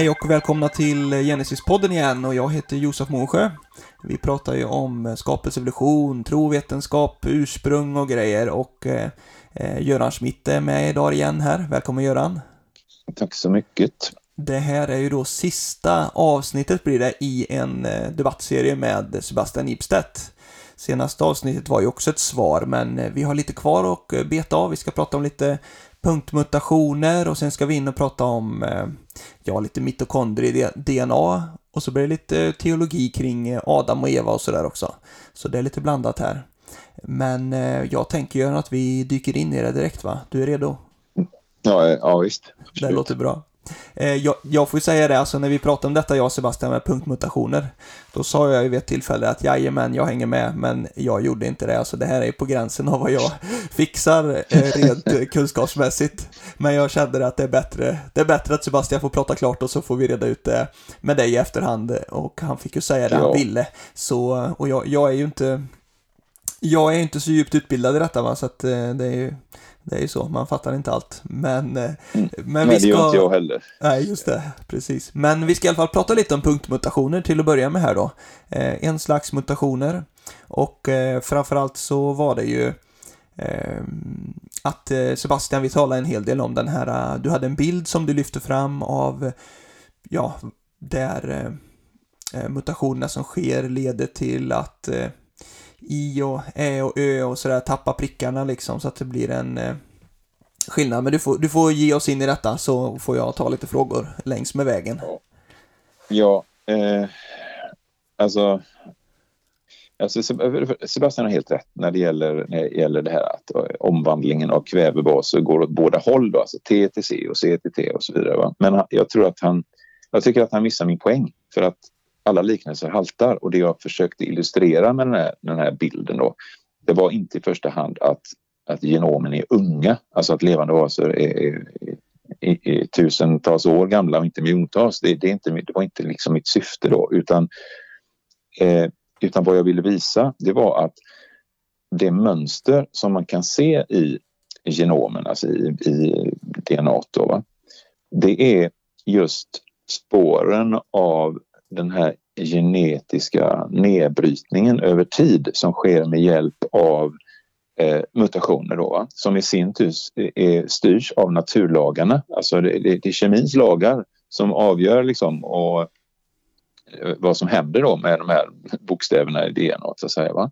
Hej och välkomna till Genesis-podden igen och jag heter Josef Månsjö. Vi pratar ju om skapelsevolution, trovetenskap, ursprung och grejer och eh, eh, Göran Schmidt är med idag igen här. Välkommen Göran! Tack så mycket! Det här är ju då sista avsnittet blir det i en eh, debattserie med Sebastian Ibstedt. Senaste avsnittet var ju också ett svar, men eh, vi har lite kvar att beta av. Vi ska prata om lite punktmutationer och sen ska vi in och prata om eh, ja, lite mitokondrie-DNA och så blir det lite teologi kring Adam och Eva och sådär också. Så det är lite blandat här. Men jag tänker göra att vi dyker in i det direkt va? Du är redo? Ja, ja visst. Absolut. Det låter bra. Eh, jag, jag, får ju säga det, alltså när vi pratade om detta, jag och Sebastian, med punktmutationer, då sa jag ju vid ett tillfälle att jajamän, jag hänger med, men jag gjorde inte det. Alltså det här är på gränsen av vad jag fixar eh, rent kunskapsmässigt. Men jag kände att det är bättre, det är bättre att Sebastian får prata klart och så får vi reda ut det med dig i efterhand. Och han fick ju säga det ja. han ville. Så, och jag, jag är ju inte jag är inte så djupt utbildad i detta va, så att eh, det är ju det är ju så, man fattar inte allt. Men, eh, mm. men vi ska... det gör inte jag heller. Nej, just det, precis. Men vi ska i alla fall prata lite om punktmutationer till att börja med här då. Eh, en slags mutationer. Och eh, framförallt så var det ju eh, att eh, Sebastian, vi talade en hel del om den här, du hade en bild som du lyfte fram av, ja, där mutationerna som sker leder till att i och ä och ö och sådär, tappa prickarna liksom så att det blir en eh, skillnad. Men du får, du får ge oss in i detta så får jag ta lite frågor längs med vägen. Ja, eh, alltså, alltså Sebastian har helt rätt när det gäller, när det, gäller det här att eh, omvandlingen av kvävebaser går åt båda håll, då, alltså T till C och C till T och så vidare. Va? Men jag tror att han, jag tycker att han missar min poäng för att alla liknelser haltar och det jag försökte illustrera med den här, den här bilden då det var inte i första hand att, att genomen är unga, alltså att levande varelser är, är, är, är, tusentals år gamla och inte miljontals. Det, det, är inte, det var inte liksom mitt syfte då utan, eh, utan vad jag ville visa det var att det mönster som man kan se i genomen, alltså i, i DNA då, va? det är just spåren av den här genetiska nedbrytningen över tid som sker med hjälp av eh, mutationer då, som i sin tur är, eh, eh, styrs av naturlagarna. Alltså det, det, det är kemins lagar som avgör liksom och, eh, vad som händer då med de här bokstäverna i DNA så att säga. Va?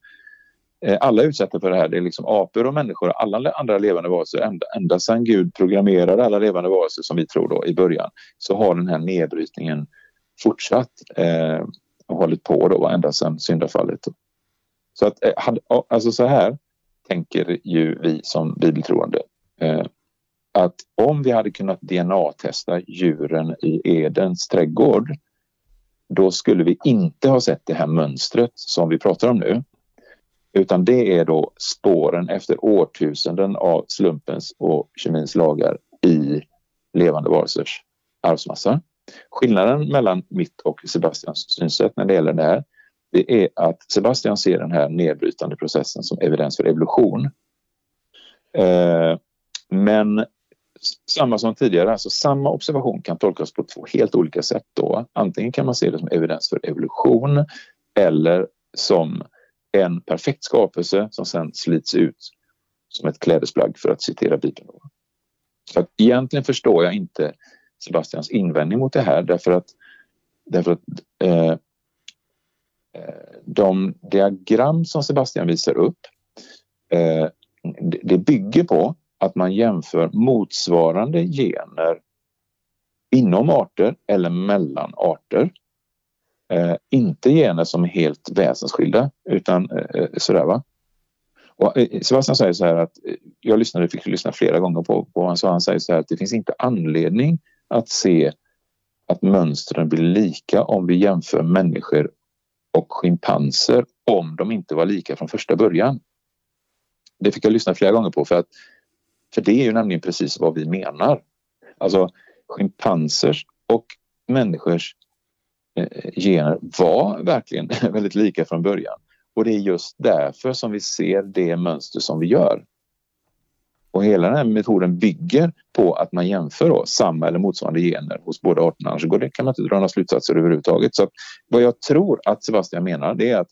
Alla är utsatta för det här. Det är liksom apor och människor och alla andra levande varelser. Ända, ända sedan Gud programmerade alla levande varelser som vi tror då i början så har den här nedbrytningen fortsatt eh, och hållit på då ända sedan syndafallet. Så att eh, alltså så här tänker ju vi som bibeltroende eh, att om vi hade kunnat DNA-testa djuren i Edens trädgård då skulle vi inte ha sett det här mönstret som vi pratar om nu. Utan det är då spåren efter årtusenden av slumpens och kemins lagar i levande varelsers arvsmassa. Skillnaden mellan mitt och Sebastians synsätt när det gäller det här det är att Sebastian ser den här nedbrytande processen som evidens för evolution. Eh, men samma som tidigare, alltså samma observation kan tolkas på två helt olika sätt. Då. Antingen kan man se det som evidens för evolution eller som en perfekt skapelse som sen slits ut som ett klädesplagg för att citera Bibeln. Så att egentligen förstår jag inte Sebastians invändning mot det här därför att, därför att eh, eh de diagram som Sebastian visar upp eh, det bygger på att man jämför motsvarande gener inom arter eller mellan arter. Eh, inte gener som är helt väsensskilda utan eh, eh sådär va. Och eh, Sebastian säger så här att jag lyssnade, fick lyssna flera gånger på, på vad han sa. Han säger så här att det finns inte anledning att se att mönstren blir lika om vi jämför människor och schimpanser om de inte var lika från första början. Det fick jag lyssna flera gånger på för att för det är ju nämligen precis vad vi menar. Alltså schimpansers och människors eh, gener var verkligen väldigt lika från början. Och det är just därför som vi ser det mönster som vi gör. Och hela den här metoden bygger på att man jämför då samma eller motsvarande gener hos båda arterna. Annars går det, kan man inte dra några slutsatser överhuvudtaget. Så vad jag tror att Sebastian menar det är att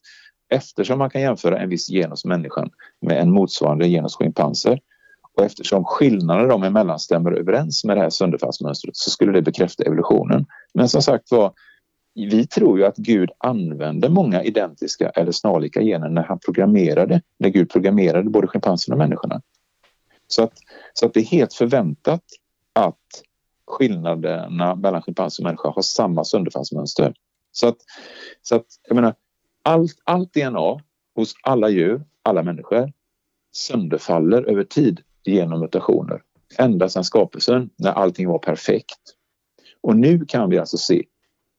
eftersom man kan jämföra en viss gen hos människan med en motsvarande gen hos schimpanser och eftersom skillnaderna dem emellan stämmer överens med det här sönderfallsmönstret så skulle det bekräfta evolutionen. Men som sagt var, vi tror ju att Gud använde många identiska eller snarlika gener när han programmerade, när Gud programmerade både schimpanserna och människorna. Så att, så att det är helt förväntat att skillnaderna mellan schimpans och människa har samma sönderfallsmönster. Så att, så att jag menar, allt, allt DNA hos alla djur, alla människor sönderfaller över tid genom mutationer. Ända sedan skapelsen när allting var perfekt. Och nu kan vi alltså se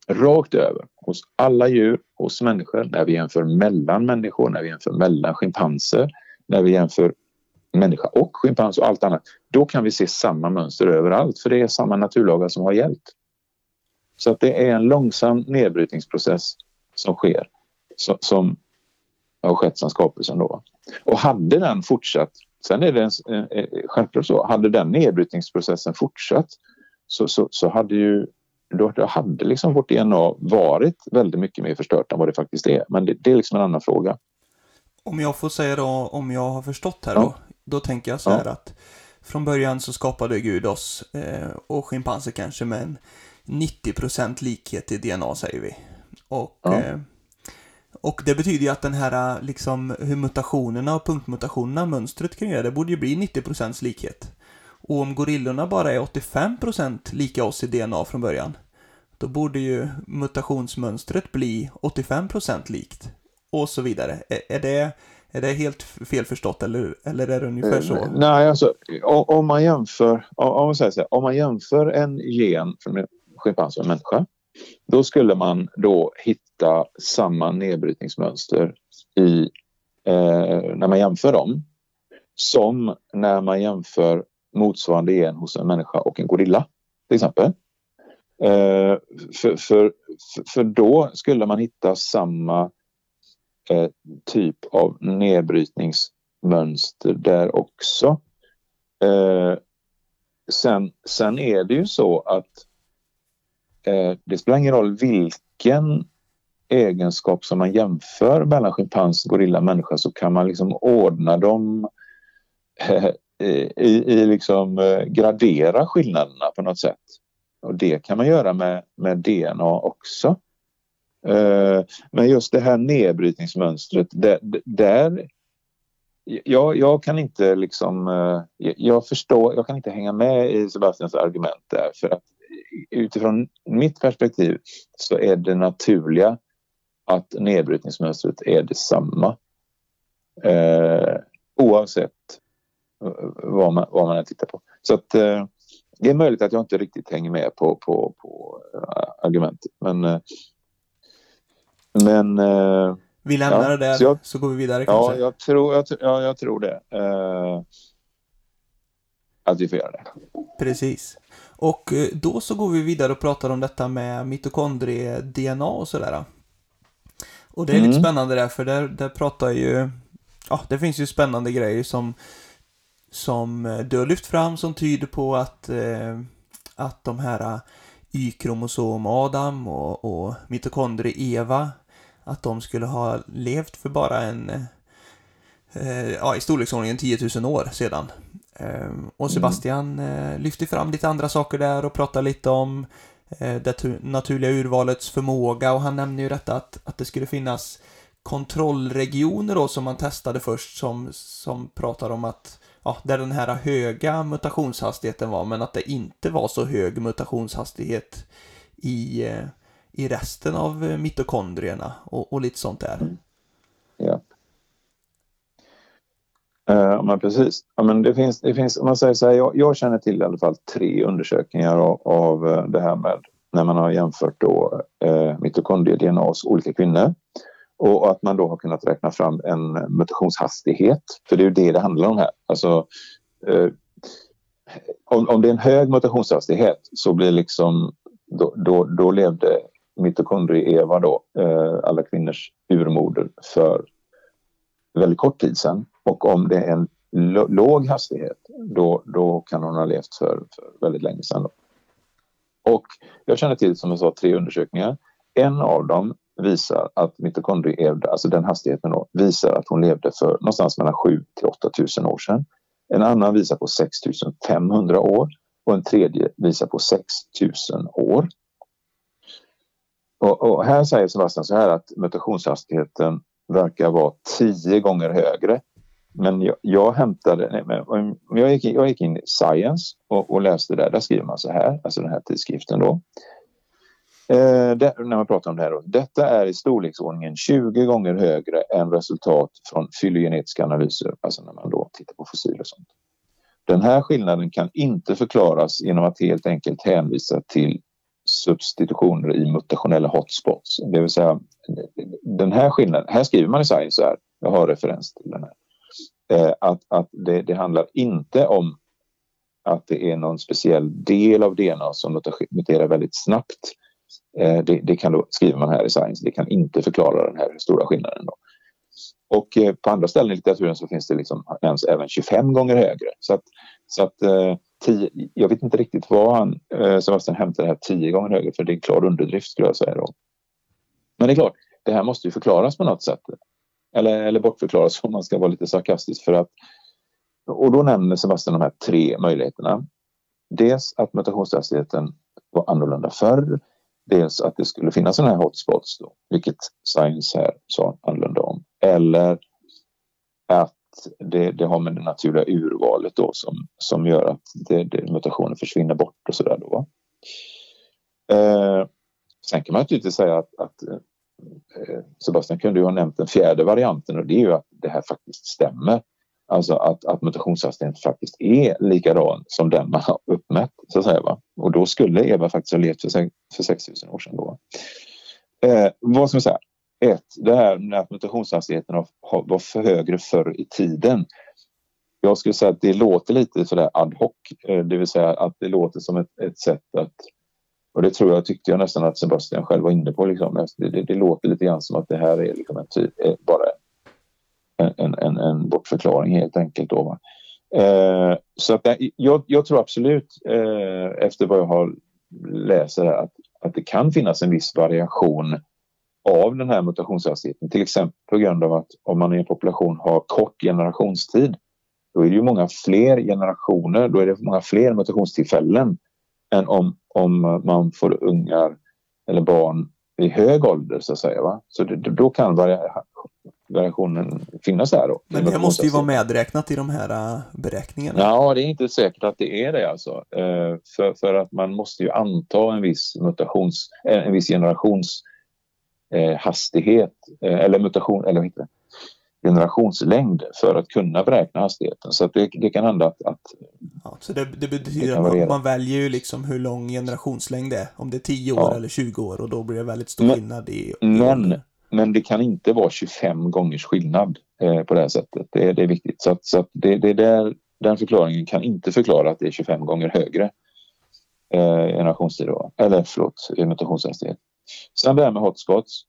rakt över hos alla djur, hos människor, när vi jämför mellan människor, när vi jämför mellan schimpanser, när vi jämför människa och schimpans och allt annat. Då kan vi se samma mönster överallt för det är samma naturlagar som har gällt. Så att det är en långsam nedbrytningsprocess som sker som har skett sedan skapelsen. Då. Och hade den fortsatt, sen är det en, självklart så, hade den nedbrytningsprocessen fortsatt så, så, så hade ju då hade liksom vårt DNA varit väldigt mycket mer förstört än vad det faktiskt är. Men det, det är liksom en annan fråga. Om jag får säga då, om jag har förstått här ja. då, då tänker jag så här ja. att från början så skapade Gud oss eh, och schimpanser kanske med en 90% likhet i DNA säger vi. Och, ja. eh, och det betyder ju att den här liksom hur mutationerna och punktmutationerna, mönstret kring det, det borde ju bli 90% likhet. Och om gorillorna bara är 85% lika oss i DNA från början, då borde ju mutationsmönstret bli 85% likt. Och så vidare. Är, är, det, är det helt felförstått eller, eller är det ungefär så? Eh, nej, alltså om man jämför, om man, säger så här, om man jämför en gen från en schimpans och en människa, då skulle man då hitta samma nedbrytningsmönster i, eh, när man jämför dem som när man jämför motsvarande gen hos en människa och en gorilla till exempel. Eh, för, för, för då skulle man hitta samma eh, typ av nedbrytningsmönster där också. Eh, sen, sen är det ju så att eh, det spelar ingen roll vilken egenskap som man jämför mellan schimpans, gorilla, människa så kan man liksom ordna dem eh, i, i liksom eh, gradera skillnaderna på något sätt. Och det kan man göra med, med DNA också. Eh, men just det här nedbrytningsmönstret, där, där jag, jag, kan inte liksom, eh, jag förstår, jag kan inte hänga med i Sebastians argument där för att utifrån mitt perspektiv så är det naturliga att nedbrytningsmönstret är detsamma. Eh, oavsett vad man, vad man än tittar på. Så att, eh, det är möjligt att jag inte riktigt hänger med på, på, på eh, argumentet men men... Eh, vi lämnar ja, det där så, jag, så, går vi vidare kanske. Ja, jag tror, jag, ja, jag tror det. Eh, att vi får göra det. Precis. Och eh, då så går vi vidare och pratar om detta med mitokondrie-DNA och sådär. Och det är mm. lite spännande där, för där, där pratar ju... Ja, det finns ju spännande grejer som, som eh, du har lyft fram som tyder på att, eh, att de här Y-kromosom Adam och, och mitokondrie Eva att de skulle ha levt för bara en, eh, ja, i storleksordningen 10 000 år sedan. Eh, och Sebastian eh, lyfter fram lite andra saker där och pratar lite om eh, det naturliga urvalets förmåga och han nämner ju detta att, att det skulle finnas kontrollregioner då som man testade först som, som pratar om att ja, där den här höga mutationshastigheten var men att det inte var så hög mutationshastighet i, eh, i resten av eh, mitokondrierna och, och lite sånt där. Mm. Ja. Uh, men precis. Ja, men det finns, det finns, om man säger så här, jag, jag känner till i alla fall tre undersökningar av, av eh, det här med när man har jämfört då eh, mitokondrie-DNA hos olika kvinnor och att man då har kunnat räkna fram en mutationshastighet. För det är ju det det handlar om här. Alltså, eh, om, om det är en hög mutationshastighet så blir liksom då, då, då levde mitokondrie-Eva då, eh, alla kvinnors urmoder för väldigt kort tid sedan. Och om det är en låg hastighet, då, då kan hon ha levt för, för väldigt länge sedan. Då. Och jag känner till, som jag sa, tre undersökningar. En av dem visar att mitokondrier, alltså den hastigheten då, visar att hon levde för någonstans mellan 7 till 8 000 år sedan. En annan visar på 6 500 år och en tredje visar på 6 000 år. Och, och, här säger Sebastian så här att mutationshastigheten verkar vara tio gånger högre. Men jag, jag hämtade, nej, men jag, gick in, jag gick in i Science och, och läste där, där skriver man så här, alltså den här tidskriften då. Eh, det, när man pratar om det här då. Detta är i storleksordningen 20 gånger högre än resultat från fylogenetiska analyser, alltså när man då tittar på fossiler och sånt. Den här skillnaden kan inte förklaras genom att helt enkelt hänvisa till substitutioner i mutationella hotspots. Det vill säga den här skillnaden, här skriver man i Science så här, jag har referens till den här, eh, att, att det, det, handlar inte om att det är någon speciell del av DNA som muterar väldigt snabbt. Eh, det, det, kan då, skriver man här i Science, det kan inte förklara den här stora skillnaden. Då. Och eh, på andra ställen i litteraturen så finns det liksom, nämns även 25 gånger högre. Så att, så att eh, tio, jag vet inte riktigt vad han, eh, Sebastian hämtar det här tio gånger högre för det är en klar underdrift skulle jag säga då. Men det är klart, det här måste ju förklaras på något sätt. Eller, eller bortförklaras om man ska vara lite sarkastisk för att och då nämner Sebastian de här tre möjligheterna. Dels att mutationshastigheten var annorlunda förr. Dels att det skulle finnas sådana här hotspots, då, vilket Science här sa annorlunda om. Eller att det, det, har med det naturliga urvalet då som, som gör att det, det, mutationen försvinner bort och sådär då. Eh, sen kan man naturligtvis säga att, att eh, Sebastian kunde ju ha nämnt den fjärde varianten och det är ju att det här faktiskt stämmer. Alltså att, att mutationshastigheten faktiskt är likadan som den man har uppmätt. Så att säga, va? Och då skulle Eva faktiskt ha levt för, för 6000 år sedan. Då. Eh, vad ska man säga? Ett, det här med att mutationshastigheten var för högre förr i tiden. Jag skulle säga att det låter lite sådär ad hoc, eh, det vill säga att det låter som ett, ett sätt att och det tror jag tyckte jag nästan att Sebastian själv var inne på. Liksom. Det, det, det låter lite grann som att det här är liksom en typ, eh, bara en, en, en bortförklaring helt enkelt. Då, eh, så att jag, jag, tror absolut eh, efter vad jag har läst att, att det kan finnas en viss variation av den här mutationshastigheten. Till exempel på grund av att om man i en population har kort generationstid då är det ju många fler generationer, då är det många fler mutationstillfällen än om, om man får ungar eller barn i hög ålder så att säga. Va? Så det, då kan variationen finnas där. Då, Men det måste ju vara medräknat i de här äh, beräkningarna. Ja, det är inte säkert att det är det alltså. Uh, för, för att man måste ju anta en viss mutations, en viss generations eh, hastighet eh, eller mutation eller inte generationslängd för att kunna beräkna hastigheten. Så det, det, kan hända att... att ja, så det, det betyder det att man, man, väljer ju liksom hur lång generationslängd det är. Om det är 10 år ja. eller 20 år och då blir det väldigt stor men, skillnad i... Men, men det kan inte vara 25 gångers skillnad eh, på det här sättet. Det, det är viktigt. Så, att, så att det, det där, den förklaringen kan inte förklara att det är 25 gånger högre eh, generationstid. Eller förlåt, mutationshastighet. Sen det här med hotspots.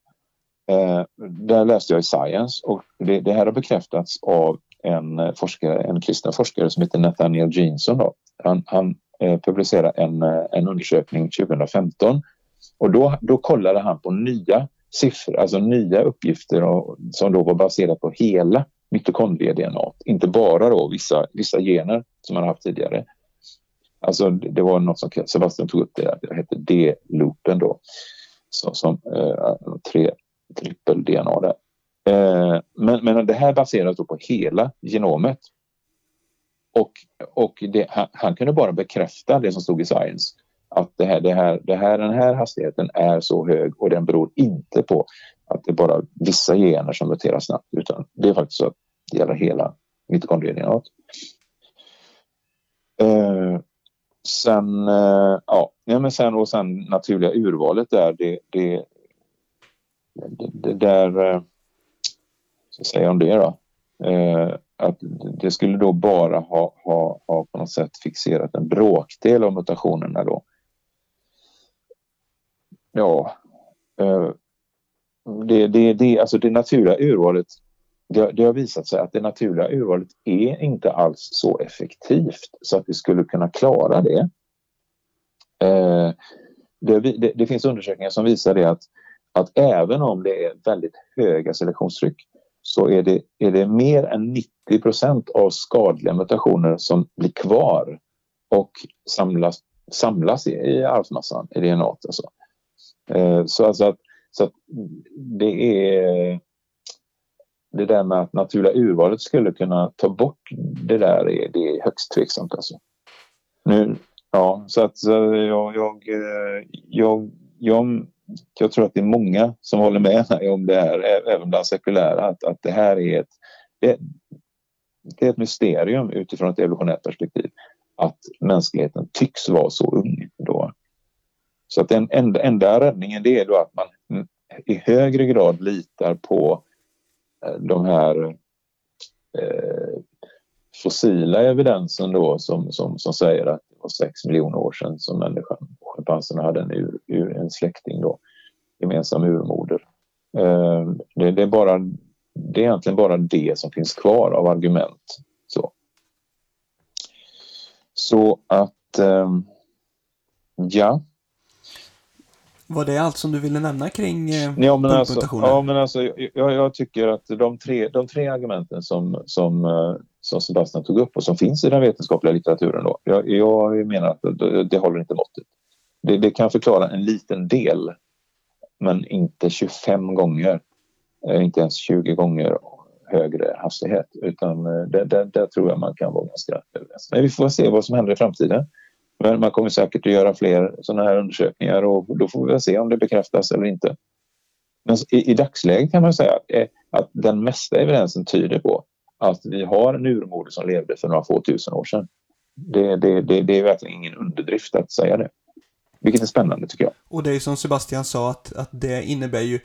Eh, där läste jag i Science och det, det, här har bekräftats av en eh, forskare, en kristen forskare som heter Nathaniel Jeanson. Då. Han, han eh, publicerade en, eh, en undersökning 2015 och då, då kollade han på nya siffror, alltså nya uppgifter och, som då var baserat på hela mitokondrie-DNA, inte bara då vissa, vissa gener som man haft tidigare. Alltså det var något som Sebastian tog upp det, det hette D-loopen då, som, som eh, tre trippel-DNA där. Eh, men, men det här baseras då på hela genomet. Och, och det, han, han, kunde bara bekräfta det som stod i Science. Att det här, det här, det här, den här hastigheten är så hög och den beror inte på att det är bara vissa gener som muterar snabbt utan det är faktiskt så att det gäller hela mitokondrie-DNA. Eh, sen, eh, ja, men sen och sen naturliga urvalet där, det, det, det, det där, eh, så säger jag om det då, eh, att det skulle då bara ha, ha, ha på något sätt fixerat en bråkdel av mutationerna då. Ja, eh, det, det, det, alltså det naturliga urvalet det, det, har visat sig att det naturliga urvalet är inte alls så effektivt så att vi skulle kunna klara det. Eh, det, det, det, finns undersökningar som visar det att, att även om det är väldigt höga selektionstryck så är det, är det mer än 90% av skadliga mutationer som blir kvar och samlas, samlas i, i arvsmassan, i DNA. Alltså. Eh, så alltså att, så att det är det där med att naturliga urvalet skulle kunna ta bort det där är, det är högst tveksamt. Alltså. Nu, ja, så att jag, jag, eh, jag, jag, jag tror att det är många som håller med mig om det här, även bland sekulära, att, att det här är ett, det, det är ett mysterium utifrån ett evolutionärt perspektiv att mänskligheten tycks vara så ung då. Så att den enda, enda räddningen det är då att man i högre grad litar på eh, de här eh, fossila evidensen då som, som, som säger att var sex miljoner år sedan som människan och schimpanserna hade en, ur, ur, en släkting då, gemensam urmoder. Eh, det, det, är bara, det är egentligen bara det som finns kvar av argument. Så, så att eh, ja, var det allt som du ville nämna kring eh, ja, men alltså, ja, men alltså jag, jag, tycker att de tre, de tre argumenten som, som, eh, som Sebastian tog upp och som finns i den vetenskapliga litteraturen då, jag, jag menar att det, det håller inte måttet. Det, det, kan förklara en liten del, men inte 25 gånger, eh, inte ens 20 gånger högre hastighet, utan eh, där, där, tror jag man kan vara ganska överens. Men vi får se vad som händer i framtiden. Men man kommer säkert att göra fler sådana här undersökningar och då får vi se om det bekräftas eller inte. Men i, i dagsläget kan man säga att, eh, att den mesta evidensen tyder på att vi har en urmoder som levde för några få tusen år sedan. Det, det, det, det, är verkligen ingen underdrift att säga det. Vilket är spännande tycker jag. Och det är som Sebastian sa att, att det innebär ju,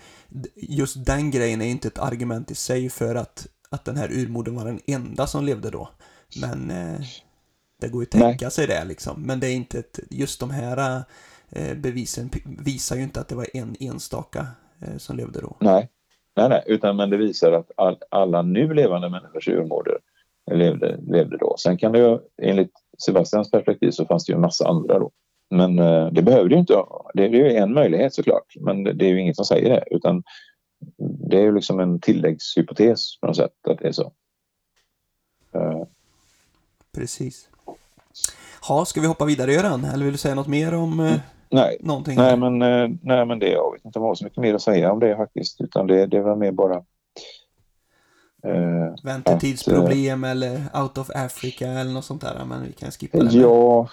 just den grejen är inte ett argument i sig för att, att den här urmodern var den enda som levde då. Men eh, det går ju att tänka Nej. sig det liksom. Men det är inte ett, just de här eh, bevisen visar ju inte att det var en enstaka eh, som levde då. Nej, nej, nej, utan men det visar att all, alla nu levande människors urmoder levde, levde då. Sen kan det ju, enligt Sebastians perspektiv så fanns det ju en massa andra då. Men eh, det behöver det ju inte. Det är ju en möjlighet såklart, men det är ju ingen som säger det, utan det är ju liksom en tilläggshypotes på något sätt att det är så. Uh. Precis. Ha, ska vi hoppa vidare Göran? Eller vill du säga något mer om eh, nej. någonting? Nej men, eh, nej, men det, jag vet inte har så mycket mer att säga om det faktiskt. Utan det, det var mer bara... Eh, Väntetidsproblem att, eh, eller out of Africa eller något sånt där. Men vi kan skippa det. Ja,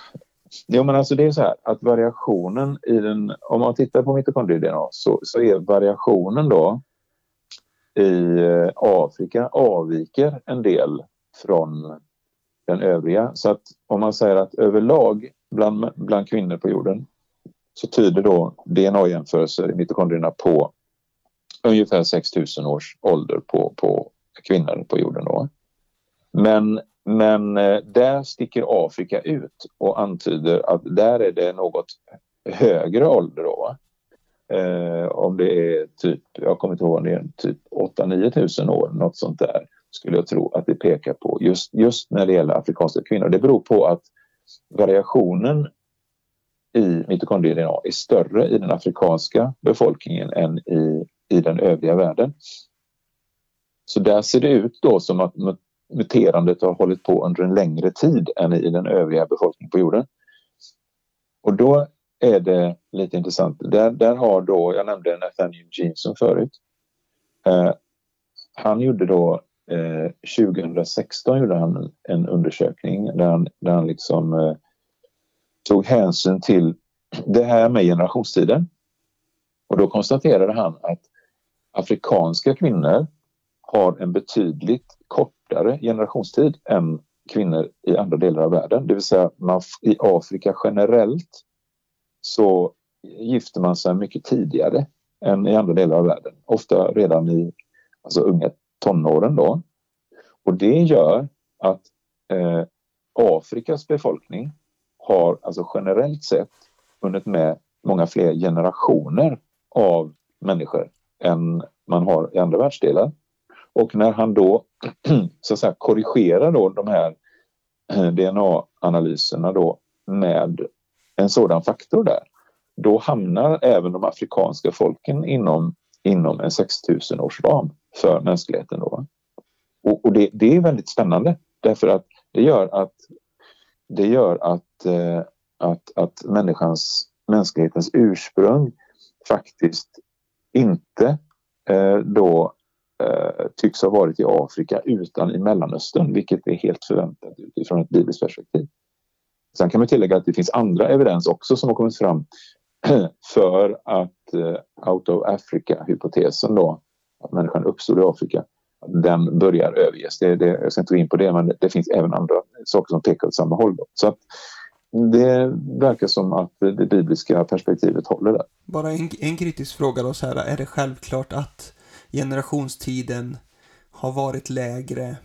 Jo, men alltså det är så här att variationen i den, om man tittar på mitokondrier så, så är variationen då i eh, Afrika avviker en del från den övriga. Så att om man säger att överlag bland, bland kvinnor på jorden så tyder då DNA-jämförelser i mitokondrierna på ungefär 6000 års ålder på, på kvinnor på jorden. Då. Men, men eh, där sticker Afrika ut och antyder att där är det något högre ålder. Då, eh, om det är typ, jag kommer inte ihåg om det är typ 8-9 tusen år, något sånt där skulle jag tro att det pekar på just, just när det gäller afrikanska kvinnor. Det beror på att variationen i mitokondrie-DNA är större i den afrikanska befolkningen än i, i den övriga världen. Så där ser det ut då som att muterandet har hållit på under en längre tid än i den övriga befolkningen på jorden. Och då är det lite intressant. Där, där har då, jag nämnde Nathaniel Jeanson förut. Eh, han gjorde då eh, 2016 gjorde han en undersökning där han, där han liksom, eh, tog hänsyn till det här med generationstiden. Och då konstaterade han att afrikanska kvinnor har en betydligt kortare generationstid än kvinnor i andra delar av världen. Det vill säga man, i Afrika generellt så gifter man sig mycket tidigare än i andra delar av världen. Ofta redan i alltså unga tonåren då. Och det gör att eh, Afrikas befolkning har alltså generellt sett hunnit med många fler generationer av människor än man har i andra världsdelar. Och när han då så att säga, korrigerar då de här DNA-analyserna då med en sådan faktor där, då hamnar även de afrikanska folken inom, inom en 6000 års ram för mänskligheten. Då. Och, och det, det, är väldigt spännande därför att det gör att, det gör att, eh, att, att människans, mänsklighetens ursprung faktiskt inte eh, då eh, tycks ha varit i Afrika utan i Mellanöstern, vilket är helt förväntat utifrån ett bibliskt perspektiv. Sen kan man tillägga att det finns andra evidens också som har kommit fram för att eh, out of Africa-hypotesen då, att människan uppstod i Afrika, den börjar överges. Det, det, jag ska inte gå in på det, men det, finns även andra saker som pekar åt samma håll. Då. Så att det verkar som att det bibliska perspektivet håller där. Bara en, en kritisk fråga då så här, är det självklart att generationstiden har varit lägre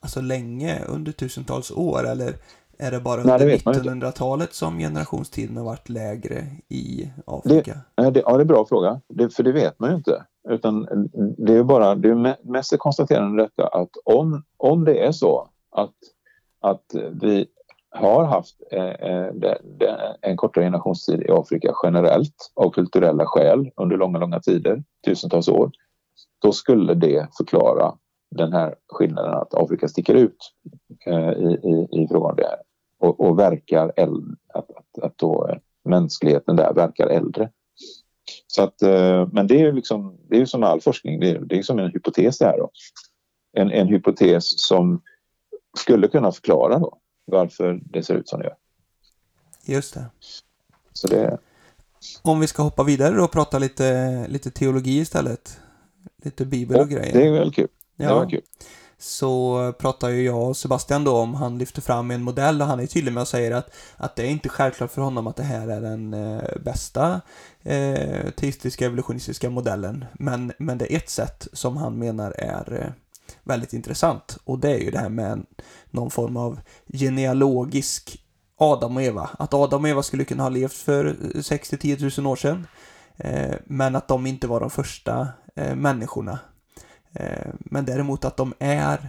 alltså länge under tusentals år eller är det bara under 1900-talet som generationstiden har varit lägre i Afrika? Det, ja, det är en bra fråga. Det, för det vet man ju inte. Utan det är bara, det är mest konstaterande detta att om, om det är så att, att vi har haft eh, eh, en kortare generationstid i Afrika generellt av kulturella skäl under långa, långa tider, tusentals år, då skulle det förklara den här skillnaden att Afrika sticker ut eh, i, i, i frågan om det här och, och verkar äldre, att, att, att då mänskligheten där verkar äldre. Så att, eh, men det är ju liksom, det är som all forskning, det är, det är som en hypotes det här då. En, en hypotes som skulle kunna förklara då varför det ser ut som det gör. Just det. Så det... Om vi ska hoppa vidare då och prata lite, lite teologi istället. Lite bibel och, och grejer. Det är väl kul. Ja. Det var kul så pratar ju jag och Sebastian då om, han lyfter fram en modell och han är tydlig med att säga att, att det är inte självklart för honom att det här är den eh, bästa eh, teistiska evolutionistiska modellen. Men, men det är ett sätt som han menar är eh, väldigt intressant och det är ju det här med någon form av genealogisk Adam och Eva. Att Adam och Eva skulle kunna ha levt för eh, 60-10 000 år sedan. Eh, men att de inte var de första eh, människorna Eh, men däremot att de är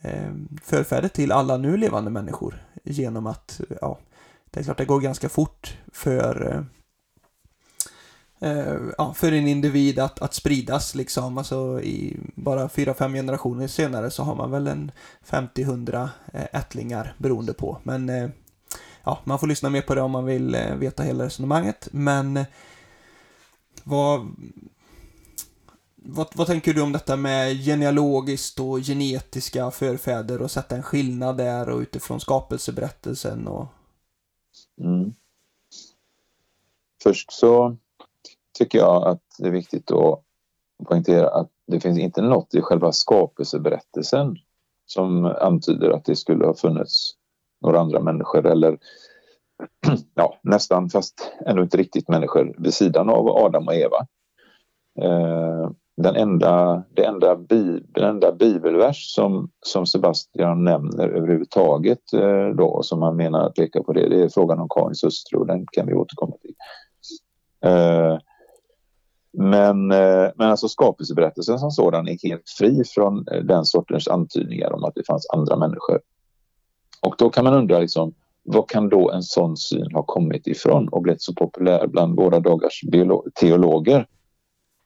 eh, förfäder till alla nu levande människor genom att, ja, det är klart det går ganska fort för eh, ja, för en individ att, att spridas liksom. Alltså i bara fyra fem generationer senare så har man väl en 50-100 ättlingar beroende på. Men ja, man får lyssna mer på det om man vill veta hela resonemanget. Men vad, vad, vad tänker du om detta med genealogiskt och genetiska förfäder och sätta en skillnad där och utifrån skapelseberättelsen och... Mm. Först så tycker jag att det är viktigt att poängtera att det finns inte något i själva skapelseberättelsen som antyder att det skulle ha funnits några andra människor eller ja, nästan fast ändå inte riktigt människor vid sidan av Adam och Eva. Eh, den enda, det enda, bi, den enda bibelvers som, som Sebastian nämner överhuvudtaget eh, då, som han menar att peka på det, det är frågan om Karins hustru och den kan vi återkomma till. Eh, men, eh, men alltså skapelseberättelsen som sådan är helt fri från den sortens antydningar om att det fanns andra människor. Och då kan man undra liksom, vad kan då en sån syn ha kommit ifrån och blivit så populär bland våra dagars teologer?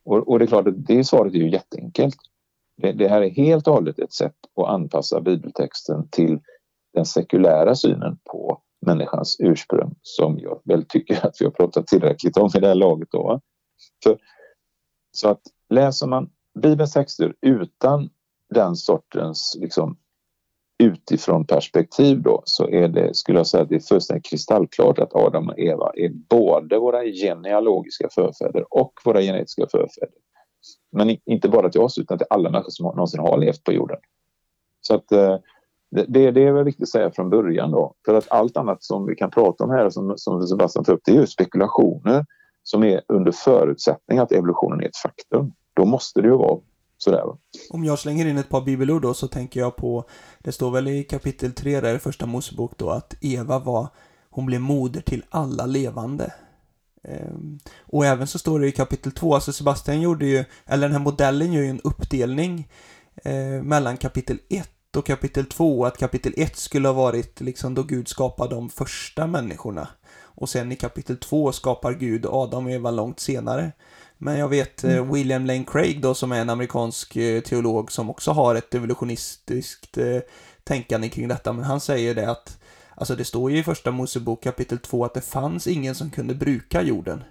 Och, och, det är klart det svaret är ju jätteenkelt. Det, det, här är helt och hållet ett sätt att anpassa bibeltexten till den sekulära synen på människans ursprung som jag väl tycker att vi har pratat tillräckligt om i det här laget. Då. För, så att läser man Bibelns texter utan den sortens liksom, utifrån perspektiv då så är det, skulle jag säga, att det är fullständigt kristallklart att Adam och Eva är både våra genealogiska förfäder och våra genetiska förfäder. Men inte bara till oss utan till alla människor som någonsin har levt på jorden. Så att eh, det, det är väl viktigt att säga från början då. För att allt annat som vi kan prata om här som, som Sebastian tar upp, det är ju spekulationer som är under förutsättning att evolutionen är ett faktum. Då måste det ju vara Sådär. Om jag slänger in ett par bibelord då så tänker jag på, det står väl i kapitel 3 där i första Mosebok då att Eva var, hon blev moder till alla levande. Ehm, och även så står det i kapitel 2, alltså Sebastian gjorde ju, eller den här modellen gör ju en uppdelning eh, mellan kapitel 1 och kapitel 2, att kapitel 1 skulle ha varit liksom då Gud skapade de första människorna. Och sen i kapitel 2 skapar Gud Adam och Eva långt senare. Men jag vet eh, mm. William Lane Craig då som är en amerikansk eh, teolog som också har ett evolutionistiskt eh, tänkande kring detta, men han säger det att Alltså det står ju i första Mosebok kapitel 2 att det fanns ingen som kunde bruka jorden.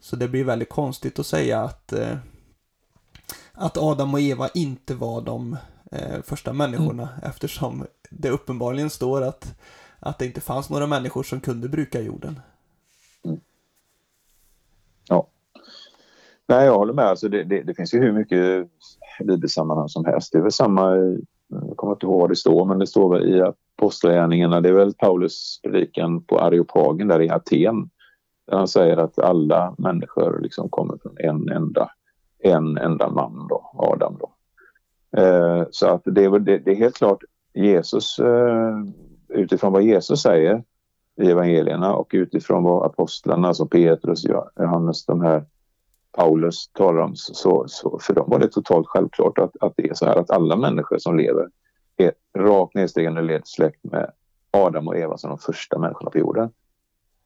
Så det blir väldigt konstigt att säga att, eh, att Adam och Eva inte var de eh, första människorna mm. eftersom det uppenbarligen står att, att det inte fanns några människor som kunde bruka jorden. Mm. Ja. Nej, jag håller med. Alltså det, det, det finns ju hur mycket bibelsammanhang som helst. Det är väl samma, eh, jag kommer inte ihåg vad det står, men det står väl i Apostlagärningarna, det är väl Paulus predikan på Areopagen där i Aten. Där han säger att alla människor liksom kommer från en enda, en enda man då, Adam då. Eh, så att det är, det, det, är helt klart Jesus, eh, utifrån vad Jesus säger i evangelierna och utifrån vad apostlarna, alltså Petrus, Johannes, de här Paulus talar om, så, så för dem var det totalt självklart att, att det är så här att alla människor som lever är rakt nedstigande led släkt med Adam och Eva som de första människorna på jorden.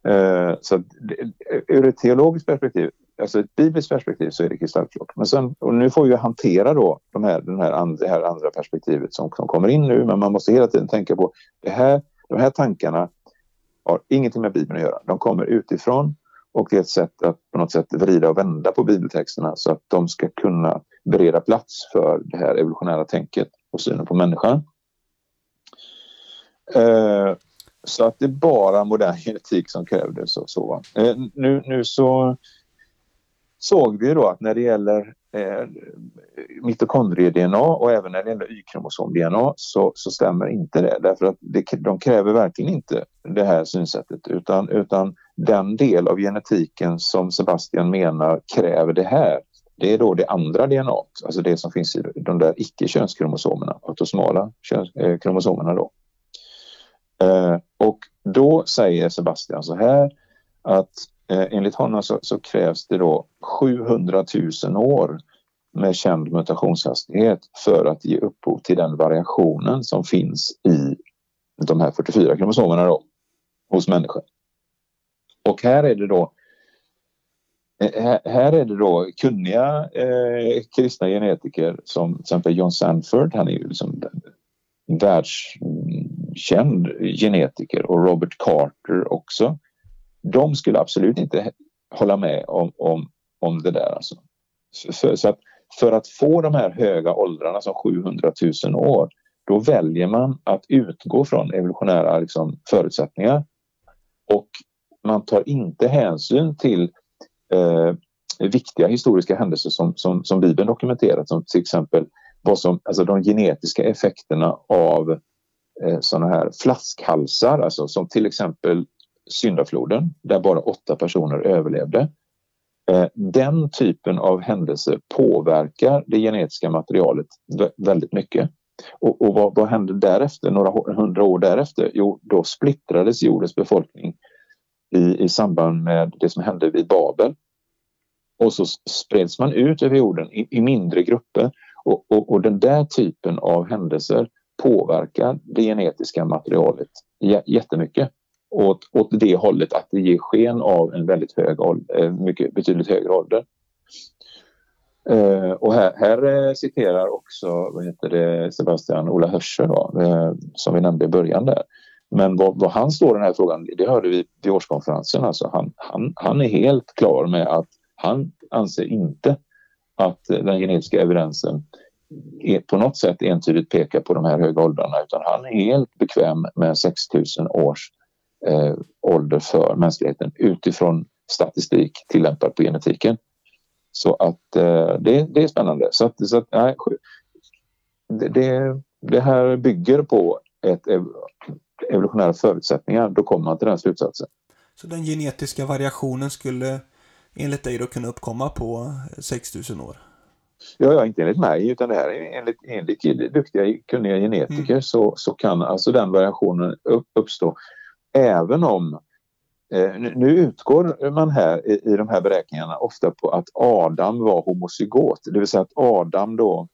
Uh, så ur ett teologiskt perspektiv, alltså ett bibliskt perspektiv så är det kristallklart. Men sen, och nu får vi hantera då de här, den här and, det här andra perspektivet som, som kommer in nu, men man måste hela tiden tänka på det här, de här tankarna har ingenting med Bibeln att göra. De kommer utifrån och det är ett sätt att på något sätt vrida och vända på bibeltexterna så att de ska kunna bereda plats för det här evolutionära tänket och synen på människan. Eh, så att det är bara modern genetik som krävdes. Och så. Eh, nu, nu så såg vi då att när det gäller eh, mitokondrie-DNA och även när det gäller Y-kromosom-DNA så, så stämmer inte det. Därför att det, de kräver verkligen inte det här synsättet utan, utan den del av genetiken som Sebastian menar kräver det här det är då det andra DNA, alltså det som finns i de där icke-könskromosomerna, autosomala eh, kromosomerna då. Eh, och då säger Sebastian så här att eh, enligt honom så, så, krävs det då 700 000 år med känd mutationshastighet för att ge upphov till den variationen som finns i de här 44 kromosomerna då, hos människan. Och här är det då eh, här är det då kunniga eh, kristna genetiker som till exempel John Sanford, han är ju liksom världskänd genetiker och Robert Carter också. De skulle absolut inte hålla med om, om, om det där. Alltså. Så, så att för att få de här höga åldrarna som 700 000 år då väljer man att utgå från evolutionära liksom, förutsättningar och man tar inte hänsyn till eh, viktiga historiska händelser som, som, som Bibeln dokumenterat som till exempel vad som, alltså de genetiska effekterna av eh, sådana här flaskhalsar, alltså som till exempel syndafloden där bara åtta personer överlevde. Eh, den typen av händelser påverkar det genetiska materialet väldigt mycket. Och, och vad, vad, hände därefter, några hundra år därefter? Jo, då splittrades jordens befolkning i, i samband med det som hände vid Babel. Och så spreds man ut över jorden i, i mindre grupper och, och, och, den där typen av händelser påverkar det genetiska materialet jättemycket åt, åt det hållet att det ger sken av en väldigt hög ålder, eh, mycket, betydligt högre ålder. Uh, och här, här eh, citerar också vad heter det, Sebastian Ola Hörscher då, uh, som vi nämnde i början där. Men vad, vad, han står i den här frågan, det hörde vi vid årskonferensen. Alltså han, han, han är helt klar med att han anser inte att den genetiska evidensen på något sätt entydigt pekar på de här höga åldrarna utan han är helt bekväm med 6000 års eh, ålder för mänskligheten utifrån statistik tillämpad på genetiken. Så att eh, det, det, är spännande. Så att, så att nej, det, det, här bygger på ett evolutionära förutsättningar, då kommer man till den slutsatsen. Så den genetiska variationen skulle enligt dig då kunna uppkomma på 6000 år? Ja, ja, inte enligt mig utan det här är enligt, enligt duktiga kunniga genetiker mm. så, så kan alltså den variationen upp, uppstå även om Eh, nu utgår man här i, i de här beräkningarna ofta på att Adam var homozygot, det vill säga att Adam då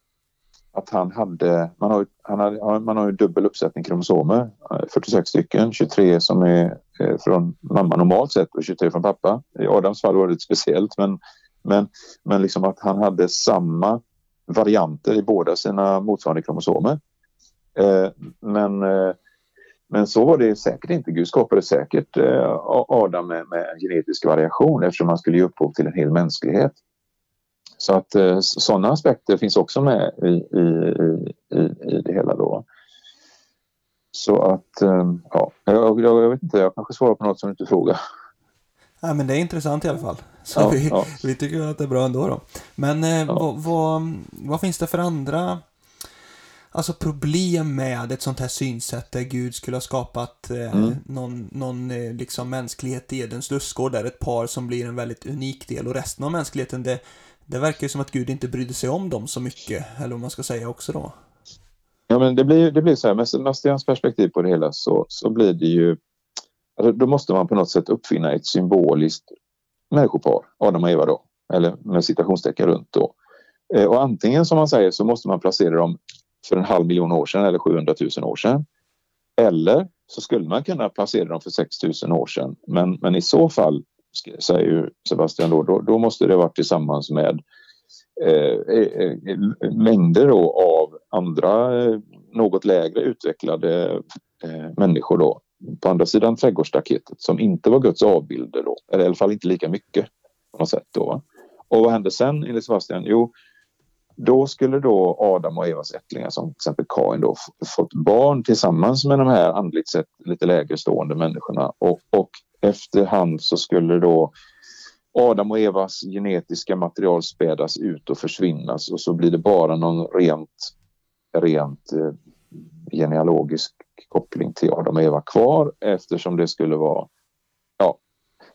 att han hade, man har, han hade, man har ju dubbel uppsättning kromosomer, eh, 46 stycken, 23 som är eh, från mamma normalt sett och 23 från pappa. I Adams fall var det lite speciellt men, men, men liksom att han hade samma varianter i båda sina motsvarande kromosomer. Eh, men men så var det säkert inte. Gud skapade säkert eh, Adam med, med genetisk variation eftersom han skulle ge upphov till en hel mänsklighet. Så att eh, sådana aspekter finns också med i, i, i, i det hela då. Så att, eh, ja, jag, jag, jag, vet inte, jag kanske svarar på något som du inte frågar. Ja, men det är intressant i alla fall. Så ja, vi, ja. vi tycker att det är bra ändå då. Men eh, ja. vad, vad, vad, finns det för andra alltså problem med ett sånt här synsätt där Gud skulle ha skapat eh, mm. någon, någon eh, liksom mänsklighet i Edens lustgård där ett par som blir en väldigt unik del och resten av mänskligheten det, det verkar ju som att Gud inte brydde sig om dem så mycket, eller vad man ska säga också då. Ja men det blir, det blir så här, med Sebastians perspektiv på det hela så, så blir det ju alltså, då måste man på något sätt uppfinna ett symboliskt människopar, Adam och Eva då, eller med citationstecken runt då. Eh, och antingen som man säger så måste man placera dem för en halv miljon år sedan eller 700 000 år sedan. Eller så skulle man kunna placera dem för 6 000 år sedan. Men, men i så fall, säger Sebastian då, då, då måste det varit tillsammans med eh, eh, eh, mängder då av andra eh, något lägre utvecklade eh, människor då på andra sidan trädgårdsstaketet som inte var Guds avbilder då, eller i alla fall inte lika mycket på något sätt då. Och vad hände sen enligt Sebastian? Jo, då skulle då Adam och Evas ättlingar som till exempel Kain då fått barn tillsammans med de här andligt sett lite lägre stående människorna och, och efterhand så skulle då Adam och Evas genetiska material spädas ut och försvinnas och så blir det bara någon rent, rent eh, genealogisk koppling till Adam och Eva kvar eftersom det skulle vara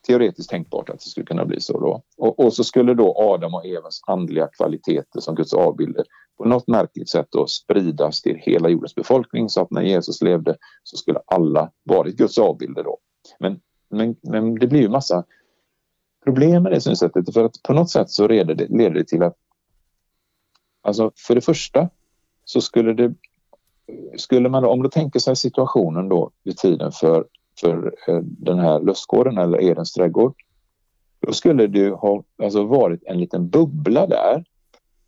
teoretiskt tänkbart att det skulle kunna bli så då. Och, och, så skulle då Adam och Evas andliga kvaliteter som Guds avbilder på något märkligt sätt då spridas till hela jordens befolkning så att när Jesus levde så skulle alla varit Guds avbilder då. Men, men, men det blir ju massa problem med det synsättet för att på något sätt så leder det, leder det till att alltså för det första så skulle det skulle man om du tänker sig situationen då vid tiden för för eh, den här lustgården eller Edens trädgård. Då skulle det ha alltså varit en liten bubbla där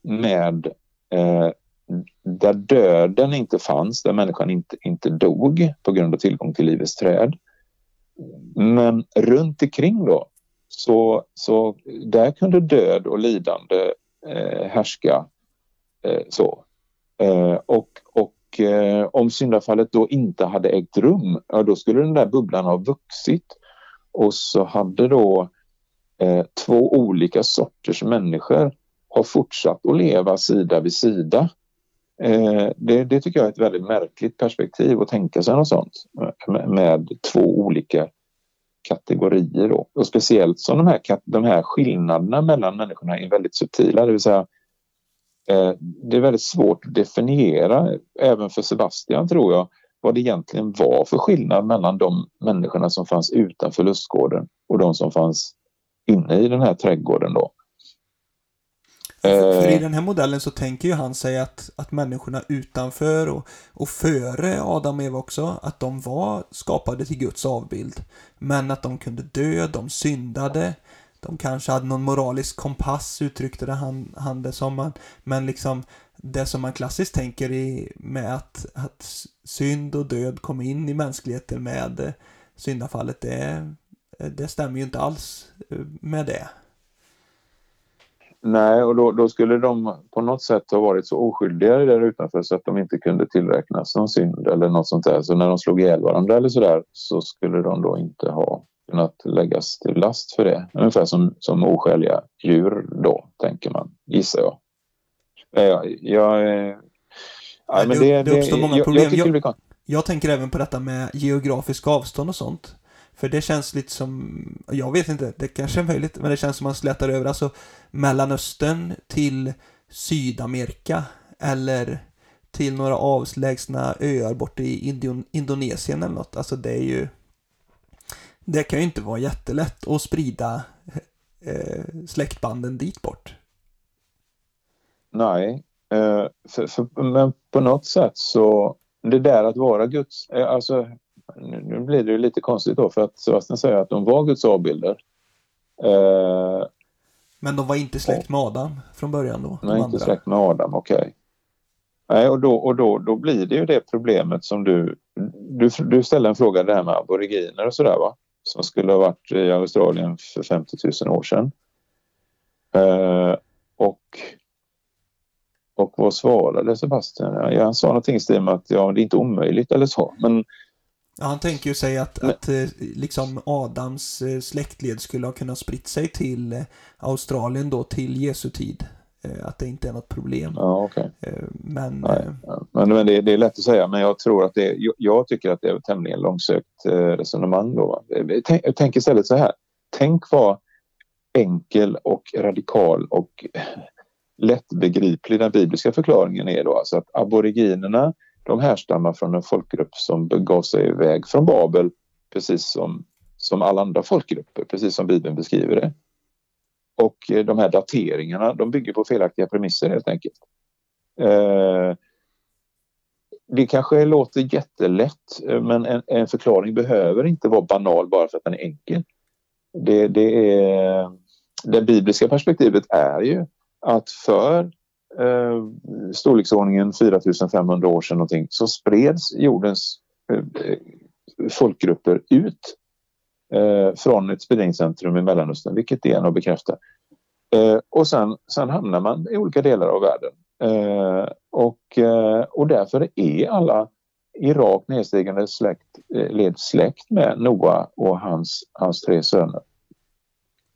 med eh, där döden inte fanns, där människan inte, inte dog på grund av tillgång till livets träd. Men runt omkring då, så, så där kunde död och lidande eh, härska. Eh, så. Eh, och, och eh, om syndafallet då inte hade ägt rum, ja, då skulle den där bubblan ha vuxit och så hade då eh, två olika sorters människor har fortsatt att leva sida vid sida. Eh, det, det, tycker jag är ett väldigt märkligt perspektiv att tänka sig något sånt eh, med, med två olika kategorier. Då. Och speciellt som de här, de här skillnaderna mellan människorna är väldigt subtila, det vill säga Eh, det är väldigt svårt att definiera, även för Sebastian tror jag, vad det egentligen var för skillnad mellan de människorna som fanns utanför lustgården och de som fanns inne i den här trädgården då. För i eh. den här modellen så tänker ju han sig att, att människorna utanför och, och före Adam och Eva också, att de var skapade till Guds avbild. Men att de kunde dö, de syndade, de kanske hade någon moralisk kompass uttryckte det han, han det som. Man, men liksom det som man klassiskt tänker i med att, att synd och död kom in i mänskligheten med syndafallet, det, det stämmer ju inte alls med det. Nej, och då, då, skulle de på något sätt ha varit så oskyldiga där utanför så att de inte kunde tillräknas någon synd eller något sånt där. Så när de slog ihjäl varandra eller sådär så skulle de då inte ha kunnat läggas till last för det. Ungefär som, som oskäliga djur då, tänker man, gissar jag. Jag, jag, ja, men det, det, det uppstår många problem. Jag, jag, jag, tänker även på detta med geografisk avstånd och sånt. För det känns lite som, jag vet inte, det kanske är möjligt, men det känns som man slätar över, alltså Mellanöstern till Sydamerika eller till några avlägsna öar borta i Indonesien eller något. Alltså det är ju Det kan ju inte vara jättelätt att sprida eh, släktbanden dit bort. Nej, eh, för, för, men på något sätt så det där att vara Guds, eh, alltså nu blir det ju lite konstigt då för att Sebastian säger att de var Guds avbilder. Eh, men de var inte släkt med Adam från början då? Nej, inte släkt med Adam, okej. Okay. Nej, och, då, och då, då blir det ju det problemet som du, du... Du ställde en fråga det här med aboriginer och sådär va? Som skulle ha varit i Australien för 50 000 år sedan. Eh, och, och vad svarade Sebastian? Ja, han sa någonting i stil med att ja, det är inte omöjligt eller så. Men Ja, han tänker ju sig att, att eh, liksom Adams eh, släktled skulle ha kunnat spritt sig till eh, Australien då till Jesu tid. Att det inte är något problem. Ja, okay. Men, Nej, men, men det, det, är lätt att säga, men jag tror att det jag tycker att det är ett tämligen långsökt resonemang då. Jag tänker istället så här. Tänk vad enkel och radikal och lättbegriplig den bibliska förklaringen är då. Alltså att aboriginerna de härstammar från en folkgrupp som begav sig iväg från Babel precis som, som alla andra folkgrupper, precis som Bibeln beskriver det. Och eh, de här dateringarna de bygger på felaktiga premisser helt enkelt. Eh, det kanske låter jättelätt eh, men en, en, förklaring behöver inte vara banal bara för att den är enkel. Det, det, är, det bibliska perspektivet är ju att för eh, storleksordningen 4500 år sedan någonting, så spreds jordens eh, folkgrupper ut eh, från ett spridningscentrum i Mellanöstern, vilket det är att bekräfta. Eh, och sen, sen hamnar man i olika delar av världen. Eh, och, eh, och därför är alla i rakt nedstigande släkt, eh, led släkt med Noa och hans, hans tre söner.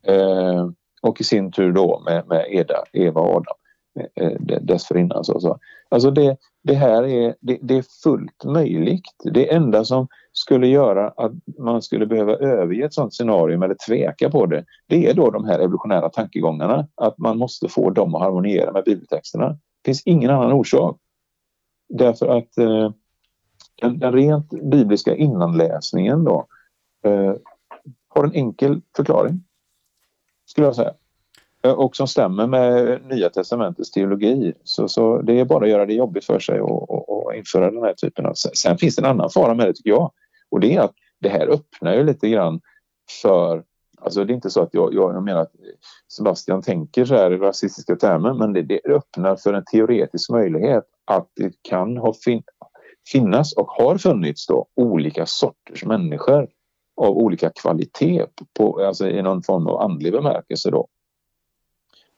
Eh, och i sin tur då med, med Eda, Eva och Adam. Eh, eh, dessförinnan. Så, så. Alltså det, det här är, det, det, är fullt möjligt. Det enda som skulle göra att man skulle behöva överge ett sådant scenario eller tveka på det, det är då de här evolutionära tankegångarna. Att man måste få dem att harmoniera med bibeltexterna. Det finns ingen annan orsak. Därför att eh, den, den, rent bibliska innanläsningen då eh, har en enkel förklaring. Skulle jag säga. Eh, och som stämmer med Nya Testamentets teologi. Så, så det är bara att göra det jobbigt för sig och, och, och införa den här typen av... Sen finns det en annan fara med det tycker jag. Och det är att det här öppnar ju lite grann för... Alltså det är inte så att jag, jag, jag menar att Sebastian tänker så här i rasistiska termer men det, det öppnar för en teoretisk möjlighet att det kan ha fin, finnas och har funnits då olika sorters människor av olika kvalitet på, alltså i någon form av andlig bemärkelse då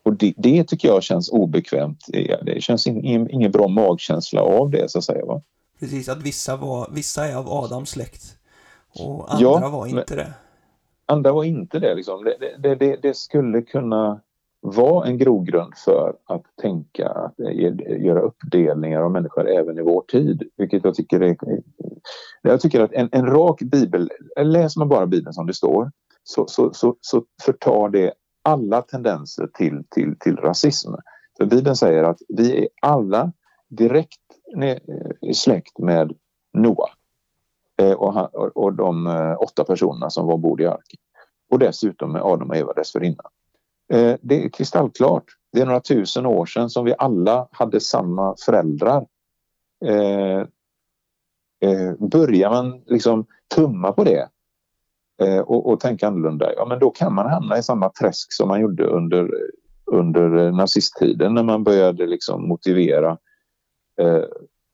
och det, det, tycker jag känns obekvämt. Det känns ingen, ingen bra magkänsla av det så att säga. Va? Precis, att vissa, var, vissa är av Adams släkt och andra ja, var inte det. Andra var inte det. Liksom. Det, det, det, skulle kunna vara en grogrund för att tänka, att göra uppdelningar av människor även i vår tid. Vilket jag tycker är... Jag tycker att en, en rak bibel, läser man bara bibeln som det står så, så, så, så förtar det alla tendenser till, till, till rasism. För Bibeln säger att vi är alla direkt i eh, släkt med Noa eh, och, och, och de eh, åtta personerna som var ombord i arken. Och dessutom med Adam och Eva dessförinnan. Det är kristallklart. Det är några tusen år sedan som vi alla hade samma föräldrar. börjar man liksom tumma på det Eh, och, och tänka annorlunda, ja men då kan man hamna i samma träsk som man gjorde under, under eh, nazisttiden när man började liksom motivera eh,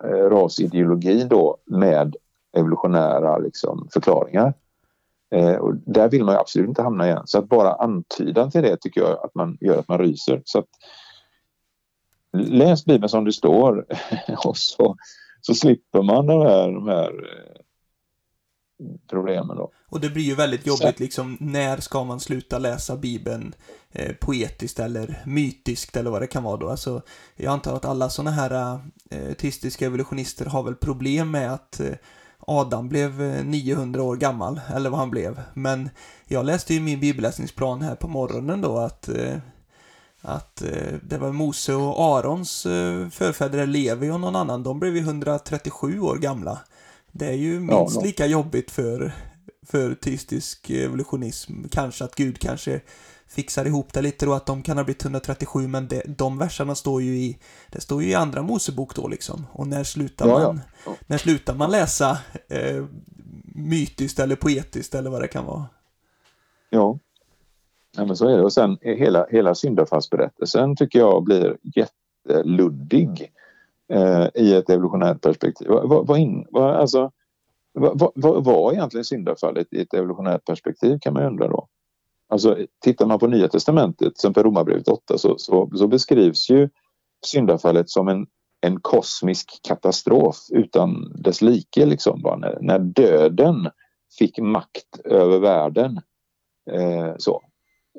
eh, rasideologi då med evolutionära liksom, förklaringar. Eh, och där vill man absolut inte hamna igen. Så att bara antydan till det tycker jag att man gör att man ryser. Så att, läs Bibeln som det står och så, så slipper man de här, de här eh, problemen då. Och det blir ju väldigt jobbigt liksom, när ska man sluta läsa Bibeln eh, poetiskt eller mytiskt eller vad det kan vara då. Alltså, jag antar att alla sådana här eh, teistiska evolutionister har väl problem med att eh, Adam blev 900 eh, år gammal, eller vad han blev. Men jag läste ju min bibelläsningsplan här på morgonen då att eh, att eh, det var Mose och Arons förfäder Levi och någon annan, de blev ju 137 år gamla. Det är ju minst ja, lika jobbigt för, för teistisk evolutionism. Kanske att Gud kanske fixar ihop det lite då, att de kan ha blivit 137, men det, de verserna står ju i, det står ju i andra Mosebok då liksom. Och när slutar Ja, ja. man, när slutar man läsa eh, mytiskt eller poetiskt eller vad det kan vara? Ja. ja men så är det. Och sen hela, hela syndafallsberättelsen tycker jag blir jätteluddig eh, i ett evolutionärt perspektiv. Vad, vad, in, vad, alltså, vad, vad, vad var egentligen syndafallet i ett evolutionärt perspektiv kan man ju undra då. Alltså, tittar man på Nya Testamentet, som på Romarbrevet 8, så, så, så beskrivs ju syndafallet som en, en kosmisk katastrof utan dess like. Liksom, va? När, när döden fick makt över världen. Eh, så.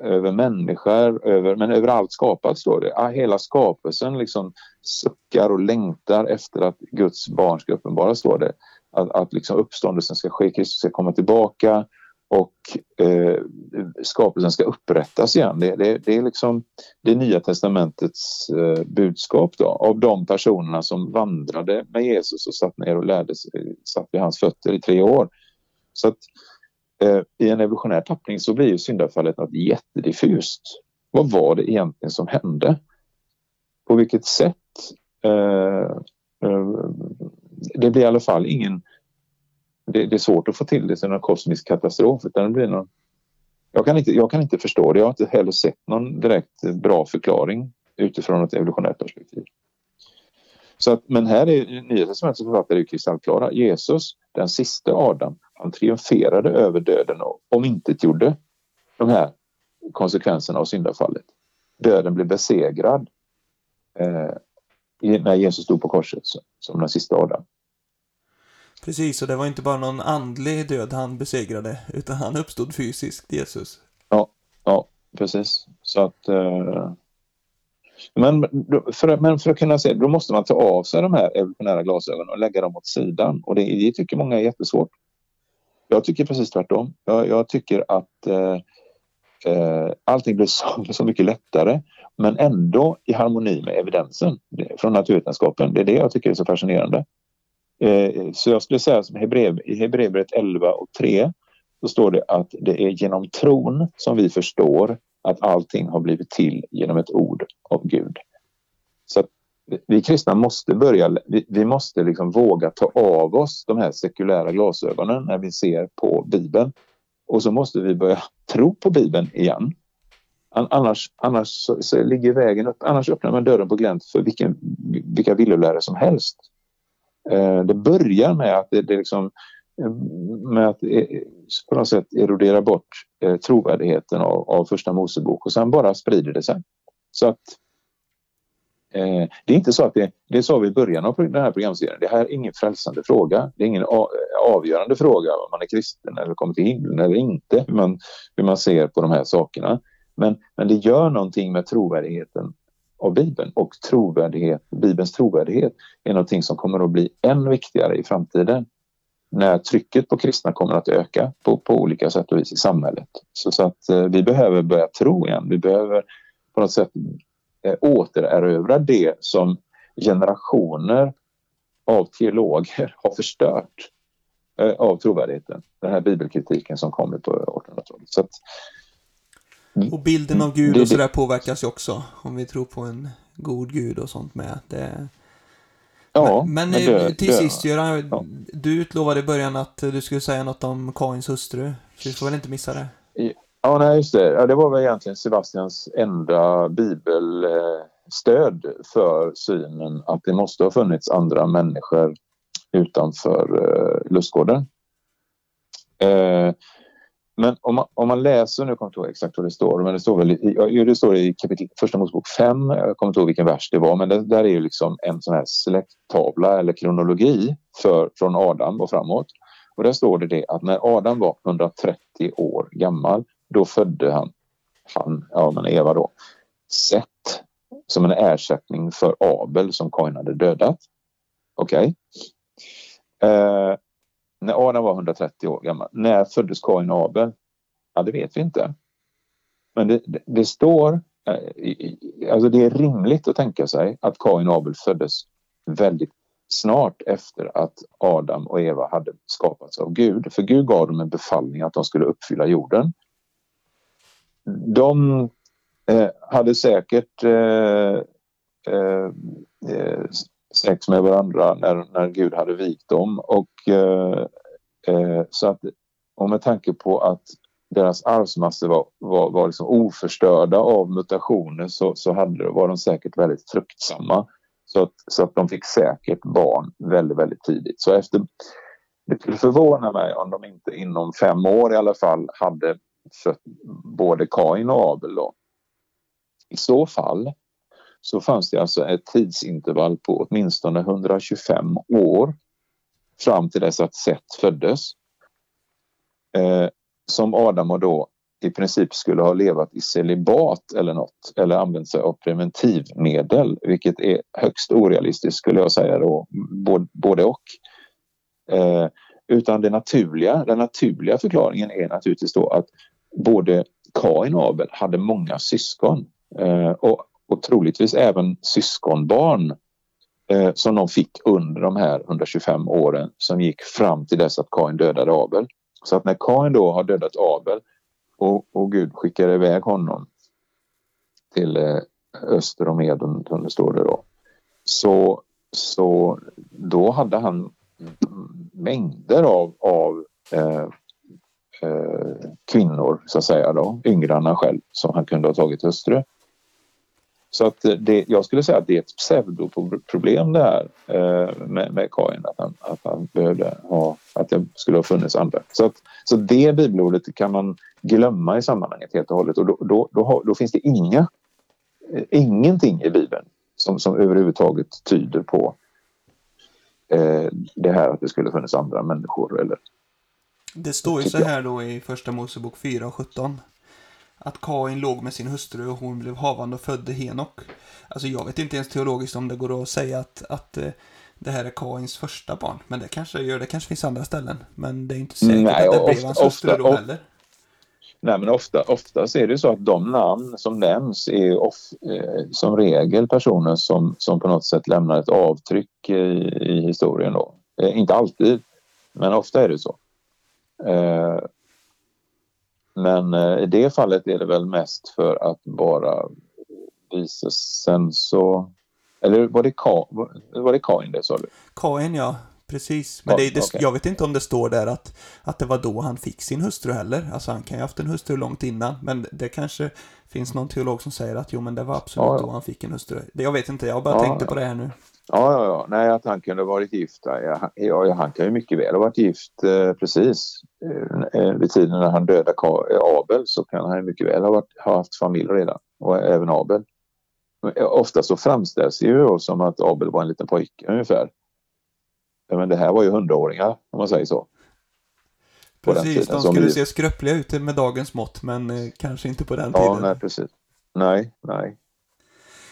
Över människor, över, men över allt skapat står det. Hela skapelsen liksom suckar och längtar efter att Guds barn ska uppenbaras, står det. Att, att liksom uppståndelsen ska ske, Kristus ska komma tillbaka och eh, skapelsen ska upprättas igen. Det, det, det är liksom det nya testamentets eh, budskap då, av de personerna som vandrade med Jesus och satt ner och lärde sig, satt vid hans fötter i tre år. Så att Eh, i en evolutionär tappning så blir ju syndafallet något jättediffust. Vad var det egentligen som hände? På vilket sätt? Eh, eh, det blir i alla fall ingen det, det, är svårt att få till det till någon kosmisk katastrof. Utan det blir någon, jag, kan inte, jag kan inte förstå det. Jag har inte heller sett någon direkt bra förklaring utifrån ett evolutionärt perspektiv. Så att, men här är Nya testamentets författare kristallklara. Jesus, den sista Adam, han triumferade över döden och omintetgjorde de här konsekvenserna av syndafallet. Döden blev besegrad eh, när Jesus stod på korset som den sista Adam. Precis, och det var inte bara någon andlig död han besegrade, utan han uppstod fysiskt, Jesus. Ja, ja precis. Så att... Eh... Men, för, men för att kunna se, då måste man ta av sig de här evolutionära glasögonen och lägga dem åt sidan. Och det, det tycker många är jättesvårt. Jag tycker precis tvärtom. Jag, jag tycker att eh, eh, allting blir så, så mycket lättare men ändå i harmoni med evidensen från naturvetenskapen. Det är det jag tycker är så fascinerande. Eh, så jag skulle säga som Hebrev, i Hebreerbrevet 11 och 3 så står det att det är genom tron som vi förstår att allting har blivit till genom ett ord av Gud. Vi kristna måste börja, vi, vi måste liksom våga ta av oss de här sekulära glasögonen när vi ser på Bibeln. Och så måste vi börja tro på Bibeln igen. Annars, annars så, så ligger vägen upp, annars öppnar man dörren på glänt för vilken, vilka villolärare som helst. Eh, det börjar med att det, det liksom eh, med att eh, på något sätt erodera bort eh, trovärdigheten av, av första Mosebok och sen bara sprider det sig. Så att eh, det är inte så att det, det sa vi i början av den här programserien, det här är ingen frälsande fråga. Det är ingen eh, avgörande fråga om man är kristen eller kommer till himlen eller inte, hur man, hur man ser på de här sakerna. Men, men det gör någonting med trovärdigheten av Bibeln och trovärdighet, Bibelns trovärdighet är någonting som kommer att bli än viktigare i framtiden när trycket på kristna kommer att öka på, på olika sätt och vis i samhället. Så, så att eh, vi behöver börja tro igen. Vi behöver på något sätt eh, återerövra det som generationer av teologer har förstört eh, av trovärdigheten. Den här bibelkritiken som kommer på 1800-talet. Så att, och bilden av Gud och sådär påverkas ju också. Om vi tror på en god Gud och sånt med. Det... Ja, men, men, men det, till det, sist Göran, ja. du utlovade i början att du skulle säga något om Kains hustru. Så vi får väl inte missa det. Ja, nej, just det. Ja, det var väl egentligen Sebastians enda bibelstöd för synen att det måste ha funnits andra människor utanför eh, lustgården. Eh, men om man, om man läser, nu kommer jag inte ihåg exakt vad det står, men det står väl i, det står i kapitel, första Mosebok 5, jag kommer inte ihåg vilken vers det var, men det, där är ju liksom en sån här släkttavla eller kronologi för, från Adam och framåt. Och där står det det att när Adam var 130 år gammal, då födde han, han ja men Eva då, Seth som en ersättning för Abel som Kain hade dödat. Okej. Okay. Eh, när Adam var 130 år gammal. När föddes Kain och Abel? Ja, det vet vi inte. Men det, det, det står, eh, alltså det är rimligt att tänka sig att Kain och Abel föddes väldigt snart efter att Adam och Eva hade skapats av Gud. För Gud gav dem en befallning att de skulle uppfylla jorden. De eh, hade säkert eh, eh, eh, sex med varandra när, när Gud hade vikt dem. Och, eh, eh, så att, och med tanke på att deras arvsmassor var, var, var liksom oförstörda av mutationer så, så hade, var de säkert väldigt fruktsamma. Så att, så att de fick säkert barn väldigt, väldigt tidigt. Så efter, det skulle förvåna mig om de inte inom fem år i alla fall hade för både Kain och Abel. Då. I så fall så fanns det alltså ett tidsintervall på åtminstone 125 år fram till dess att Seth föddes. Eh, som Adam och då i princip skulle ha levat i celibat eller något eller använt sig av preventivmedel vilket är högst orealistiskt skulle jag säga då, både och. Eh, utan det naturliga, den naturliga förklaringen är naturligtvis då att både Kain och Abel hade många syskon eh, och, och troligtvis även syskonbarn eh, som de fick under de här 125 åren som gick fram till dess att Kain dödade Abel. Så att när Kain då har dödat Abel och, och Gud skickar iväg honom till eh, öster om Eden, som det står det då. Så, så då hade han mängder av, av eh, eh, kvinnor, så att säga, då, yngre än han själv, som han kunde ha tagit hustru. Så att det, jag skulle säga att det är ett pseudoproblem det här eh, med, med Kain, att han, att han behövde ha, att det skulle ha funnits andra. Så, att, så det bibelordet kan man glömma i sammanhanget helt och hållet och då, då, då, då finns det inga, eh, ingenting i bibeln som, som överhuvudtaget tyder på eh, det här att det skulle funnits andra människor eller det står ju så här då i första Mosebok 4 och 17 att Kain låg med sin hustru och hon blev havande och födde Henok. Alltså jag vet inte ens teologiskt om det går att säga att, att eh, det här är Kains första barn. Men det kanske gör det. kanske finns andra ställen. Men det är inte säkert Nej, att det ofta, blev hans hustru då heller. Nej, men ofta, oftast är det så att de namn som nämns är off, eh, som regel personer som, som på något sätt lämnar ett avtryck i, i historien. Då. Eh, inte alltid, men ofta är det så. Eh, men eh, i det fallet är det väl mest för att bara visa sen så... Eller var det, Ka, var det Kain det sa du? Kain ja, precis. Men det, det, okay. jag vet inte om det står där att, att det var då han fick sin hustru heller. Alltså han kan ju ha haft en hustru långt innan. Men det kanske finns någon teolog som säger att jo men det var absolut ja, ja. då han fick en hustru. Jag vet inte, jag bara ja, tänkte på det här nu. Ja, ja, ja. Nej, att han kunde ha varit gift. Ja, ja, han kan ju mycket väl ha varit gift eh, precis. Eh, eh vid tiden när han dödade Abel så kan han mycket väl ha, varit, ha haft familj redan. Och även Abel. Eh, ofta så framställs det ju som att Abel var en liten pojke ungefär. Men det här var ju hundraåringar om man säger så. Precis, de skulle vi... se skröpliga ut med dagens mått men eh, kanske inte på den ja, tiden. Ja, nej precis. Nej, nej.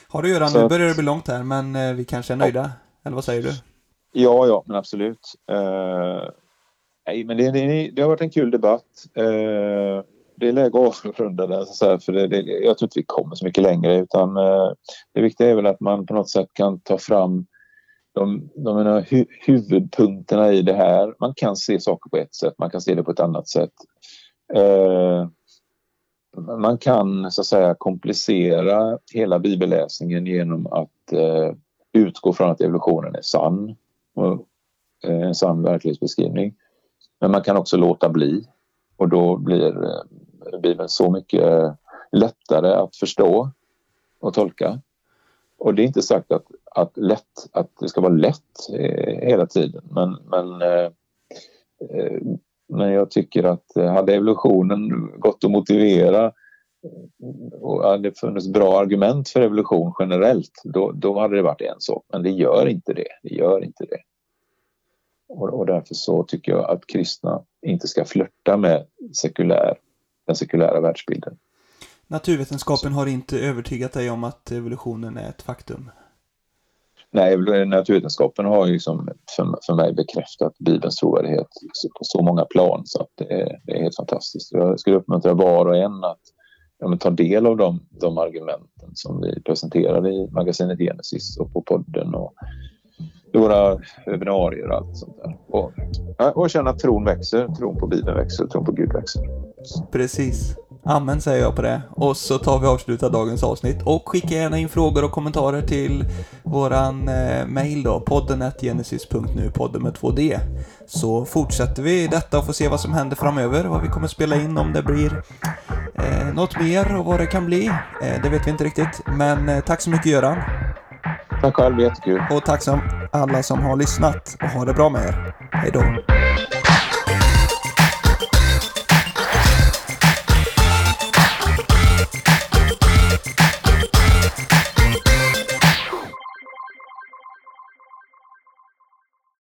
Har du Göran, så... nu börjar det bli långt här, men eh, vi kanske är nöjda? Ja. Eller vad säger du? Ja, ja, men absolut. Uh, nej, men det, det, det, har varit en kul debatt. Uh, det är läge att avrunda den, så här, för det, det, jag tror inte vi kommer så mycket längre. Utan, uh, det viktiga är väl att man på något sätt kan ta fram de, de hu, huvudpunkterna i det här. Man kan se saker på ett sätt, man kan se det på ett annat sätt. Eh, man kan så att säga komplicera hela bibelläsningen genom att eh, utgå från att evolutionen är sann och eh, en sann verklighetsbeskrivning. Men man kan också låta bli och då blir eh, Bibeln så mycket eh, lättare att förstå och tolka. Och det är inte sagt att, att, lätt, att det ska vara lätt eh, hela tiden men, men eh, eh men jag tycker att eh, hade evolutionen gått att motivera eh, och hade det funnits bra argument för evolution generellt då, då hade det varit en sak. Men det gör inte det. Det gör inte det. Och, och därför så tycker jag att kristna inte ska flörta med sekulär, den sekulära världsbilden. Naturvetenskapen har inte övertygat dig om att evolutionen är ett faktum? Nej, naturvetenskapen har ju liksom för, för mig bekräftat Bibelns trovärdighet på så många plan så att det är, det är helt fantastiskt. Jag skulle uppmuntra var och en att ja, ta del av de, de argumenten som vi presenterar i magasinet Genesis och på podden och i våra webbinarier och allt sånt där. Och, och känna att tron växer, tron på Bibeln växer, tron på Gud växer. Precis. Amen säger jag på det. Och så tar vi och avslutar dagens avsnitt. Och skicka gärna in frågor och kommentarer till våran eh, mail då, podden.genesis.nu, podden med 2D. Så fortsätter vi detta och får se vad som händer framöver, vad vi kommer spela in, om det blir eh, något mer och vad det kan bli. Eh, det vet vi inte riktigt. Men eh, tack så mycket Göran. Tack själv, jättekul. Och tack som alla som har lyssnat och ha det bra med er. Hej då.